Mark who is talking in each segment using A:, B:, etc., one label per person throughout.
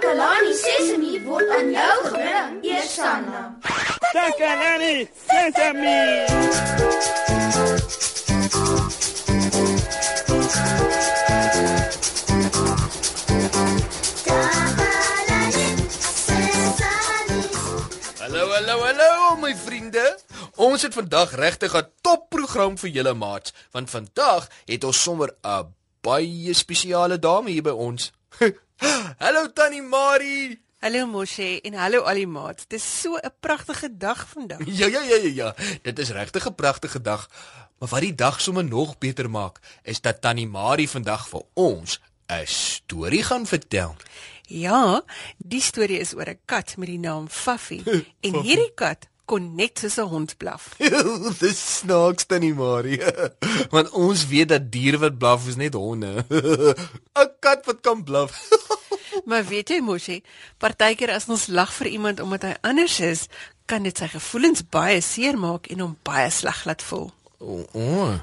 A: Takalani Sesemi word aan jou gebring, Eersanna.
B: Takalani Sesame.
C: Hallo, hallo, hallo my vriende. Ons het vandag regtig 'n topprogram vir julle maats, want vandag het ons sommer 'n baie spesiale dame hier by ons. hallo Tannie Marie.
D: Hallo Moshe en hallo al die maats. Dis so 'n pragtige dag vandag.
C: Ja, ja, ja, ja, ja. Dit is regtig 'n pragtige dag. Maar wat die dag sommer nog beter maak, is dat Tannie Marie vandag vir ons 'n storie gaan vertel.
D: Ja, die storie is oor 'n kat met die naam Faffie. En hierdie kat kon net soos 'n hond blaf.
C: Dis snaaks Tannie Marie. Want ons weet dat diere wat blaf is net honde. 'n Kat wat kan blaf.
D: Maar weet jy Moshe, partykeer as ons lag vir iemand omdat hy anders is, kan dit sy gevoelens baie seermaak en hom baie sleg laat voel.
C: O, oh,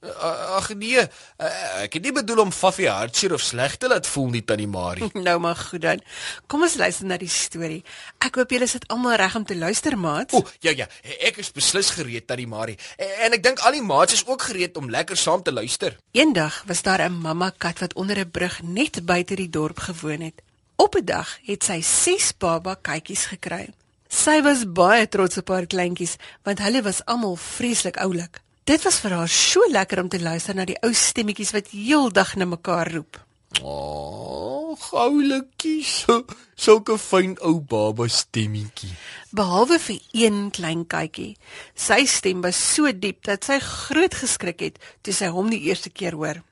C: ag nee, eh, ek het nie bedoel om Faffie hartseer of sleg te laat voel nie Tannie Marie.
D: Nou maar goed dan. Kom ons luister na die storie. Ek hoop julle sit almal reg om te luister, maat.
C: O, ja ja, ek is beslis gereed Tannie Marie. En ek dink al die maats is ook gereed om lekker saam te luister.
D: Eendag was daar 'n mamma kat wat onder 'n brug net buite die dorp gewoon het. Op 'n dag het sy 6 baba katjies gekry. Sy was baie trots op haar kleintjies want hulle was almal vreeslik oulik. Dit was vir haar so lekker om te luister na die ou stemmetjies wat heeldag na mekaar roep.
C: O, oh, oulikies. Sulke fyn ou baba stemmetjie.
D: Behalwe vir een klein katjie. Sy stem was so diep dat sy groot geskrik het toe sy hom die eerste keer hoor.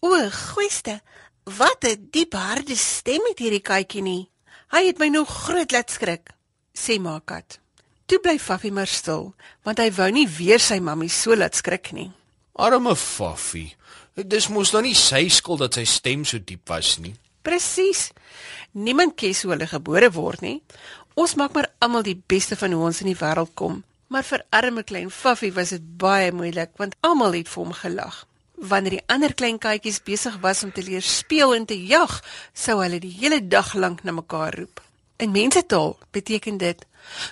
D: O, goeiste. Wat 'n diep harde stem het hierdie katjie nie. Hy het my nou groot laat skrik, sê ma kat. Toe bly Faffie maar stil, want hy wou nie weer sy mammie so laat skrik nie.
C: Arme Faffie. Dis mos nou nie sy skuld dat sy stem so diep was nie.
D: Presies. Niemand kies hoe hulle gebore word nie. Ons maak maar almal die beste van hoe ons in die wêreld kom. Maar vir arme klein Faffie was dit baie moeilik want almal het vir hom gelag. Wanneer die ander klein katjies besig was om te leer speel en te jag, sou hulle die hele dag lank na mekaar roep. In mensetaal beteken dit: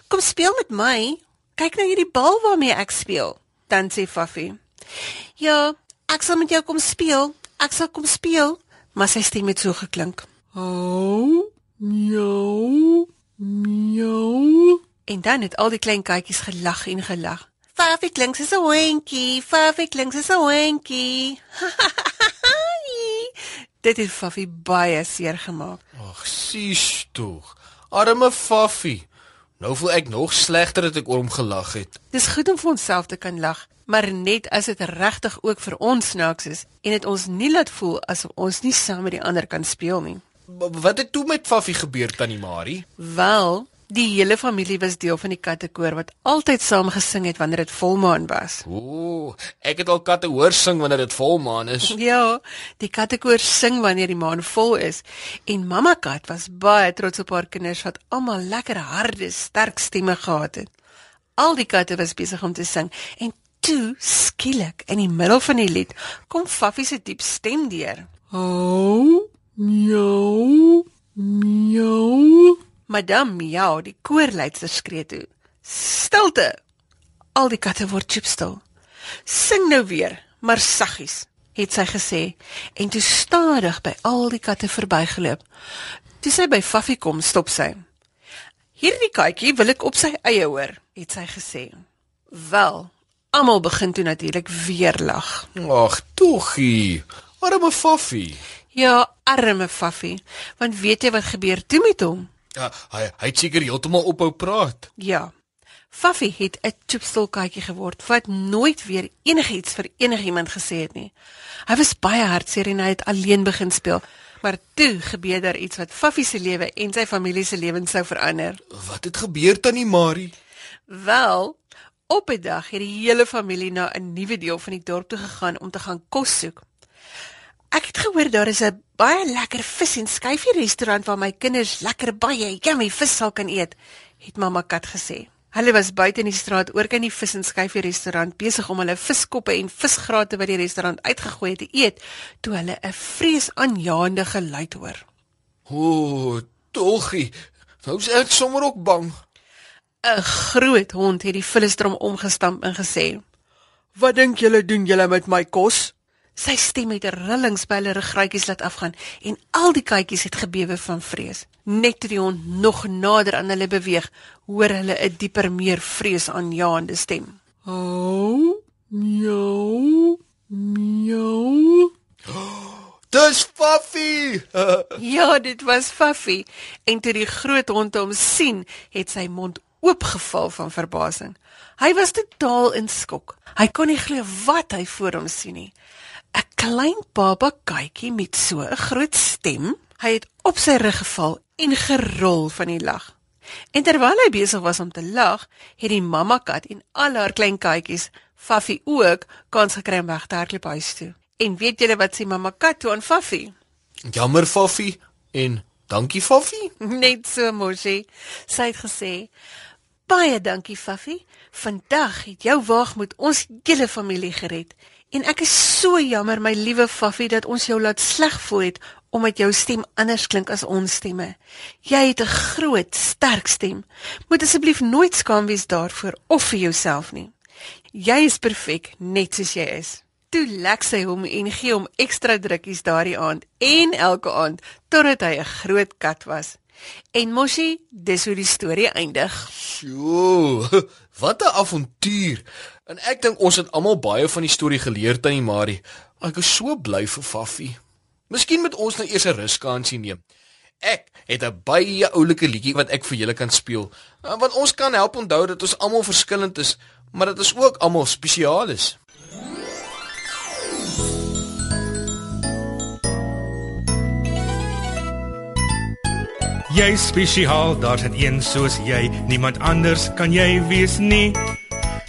D: "Kom speel met my. Kyk nou hierdie bal waarmee ek speel." Dan sê Faffie: "Ja, ek sal met jou kom speel. Ek sal kom speel." Maar sy stem het so geklink. "Au, miau, miau." En dan het al die klein katjies gelag en gelag. Faffie klink soos 'n hondjie, Faffie klink soos 'n hondjie. Dit het Faffie baie seer gemaak.
C: Ag, sies tog. Arme Faffie. Nou voel ek nog slegter dat ek oor hom gelag het.
D: Dis goed om vir onsself te kan lag, maar net as dit regtig ook vir ons snaaks is en dit ons nie laat voel asof ons nie saam met die ander kan speel nie.
C: W wat het toe met Faffie gebeur tannie Marie?
D: Wel, die hele familie was deel van die kattekoor wat altyd saam gesing het wanneer dit volmaan was.
C: Ooh, ek het al katte hoor sing wanneer dit volmaan is.
D: Ja, die kattekoor sing wanneer die maan vol is en mamma kat was baie trots op haar kinders wat almal lekker harde, sterk stemme gehad het. Al die katte was besig om te sing en toe skielik in die middel van die lied kom Faffie se diep stem deur. Au, miau, miau. Madame Miau, die koorleidster skree toe. Stilte. Al die katte word chipstil. Sing nou weer, maar saggies, het sy gesê en toe stadig by al die katte verbygeloop. Toe sy by Faffie kom, stop sy. Hierdie katjie wil ek op sy eie hoor, het sy gesê. Wel, almal begin toe natuurlik weer lag.
C: Ag, toggie. Arme Faffie.
D: Ja, arme Faffie, want weet jy wat gebeur toe met hom?
C: Ja, hy hy het seker heeltemal ophou praat.
D: Ja. Faffie het 'n chipstolkatjie geword wat nooit weer enigiets vir enigiemand gesê het nie. Hy was baie hartseer en hy het alleen begin speel. Maar toe gebeur daar iets wat Faffie se lewe en sy familie se lewens sou verander.
C: Wat het gebeur tannie Marie?
D: Wel, op 'n dag het die hele familie na 'n nuwe deel van die dorp toe gegaan om te gaan kos soek. Ek het gehoor daar is 'n baie lekker vis en skyfie restaurant waar my kinders lekker baie yummy vis sal kan eet, het mamma kat gesê. Hulle was buite in die straat oor kan die vis en skyfie restaurant besig om hulle viskoppe en visgrate wat die restaurant uitgegooi het te eet, toe hulle 'n vreesaanjaende geluid hoor.
C: O, Toggie, is ek sommer ook bang.
D: 'n Groot hond het die vullisdrom omgestamp en gesê: "Wat dink julle doen julle met my kos?" Sy stem het rillings by hulle ruggraatjies laat afgaan en al die katjies het gebewe van vrees. Net toe die hond nog nader aan hulle beweeg, hoor hulle 'n dieper, meer vreesaanjaende stem. "Au, miau, miau."
C: Dis Puffy.
D: Ja, dit was Fuffy. En toe die groot hond hom sien, het sy mond oopgeval van verbasing. Hy was totaal in skok. Hy kon nie glo wat hy voor hom sien nie. 'n Klein baba katjie met so 'n groot stem. Hy het op sy rug geval en gerol van die lag. En terwyl hy besig was om te lag, het die mamma kat en al haar klein katjies, Fuffy ook, kans gekry om weg te hardloop huis toe. En weet julle wat sê mamma kat toe aan Fuffy?
C: Jammer Puffy en dankie Puffy.
D: Net so mosie. Sy het gesê: "Baie dankie, Fuffy. Vandag het jou waagmoed ons hele familie gered. En ek is so jammer, my liewe Fuffy, dat ons jou laat sleg voel het omdat jou stem anders klink as ons stemme. Jy het 'n groot, sterk stem. Moet asseblief nooit skaam wees daarvoor of vir jouself nie. Jy is perfek net soos jy is." Toe lek sy hom en gee hom ekstra drukkies daardie aand en elke aand totdat hy 'n groot kat was. En Moshi, dis hoe die storie eindig.
C: Sjoe, wat 'n avontuur. En ek dink ons het almal baie van die storie geleer tannie Marie. Ek is so bly vir Puffy. Miskien moet ons nou eers 'n ruskansie neem. Ek het 'n baie oulike liedjie wat ek vir julle kan speel. eh, Want ons kan help onthou dat ons almal verskillend is, maar dat ons ook almal spesiaal is.
B: Jy spesiaal, daar's net een soos jy. Niemand anders kan jy wees nie.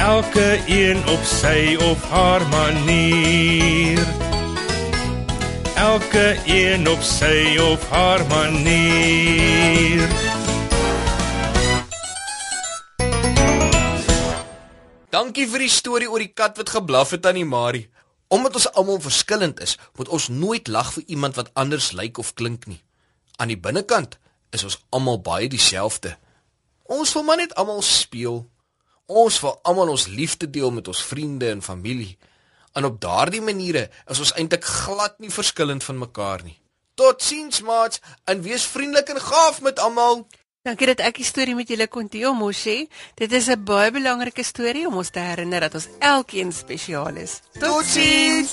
B: Elke een op sy of haar manier. Elke een op sy of haar manier.
C: Dankie vir die storie oor die kat wat geblaf het aan die Marie. Omdat ons almal verskillend is, moet ons nooit lag vir iemand wat anders lyk of klink nie. Aan die binnekant is ons almal baie dieselfde. Ons wil maar net almal speel. Ons wil almal ons liefde deel met ons vriende en familie. En op daardie maniere is ons eintlik glad nie verskillend van mekaar nie. Totsiens maats, en wees vriendelik en gaaf met almal.
D: Dankie dat ek die storie met julle kon deel, Moshi. Dit is 'n baie belangrike storie om ons te herinner dat ons elkeen spesiaal is.
C: Totsiens.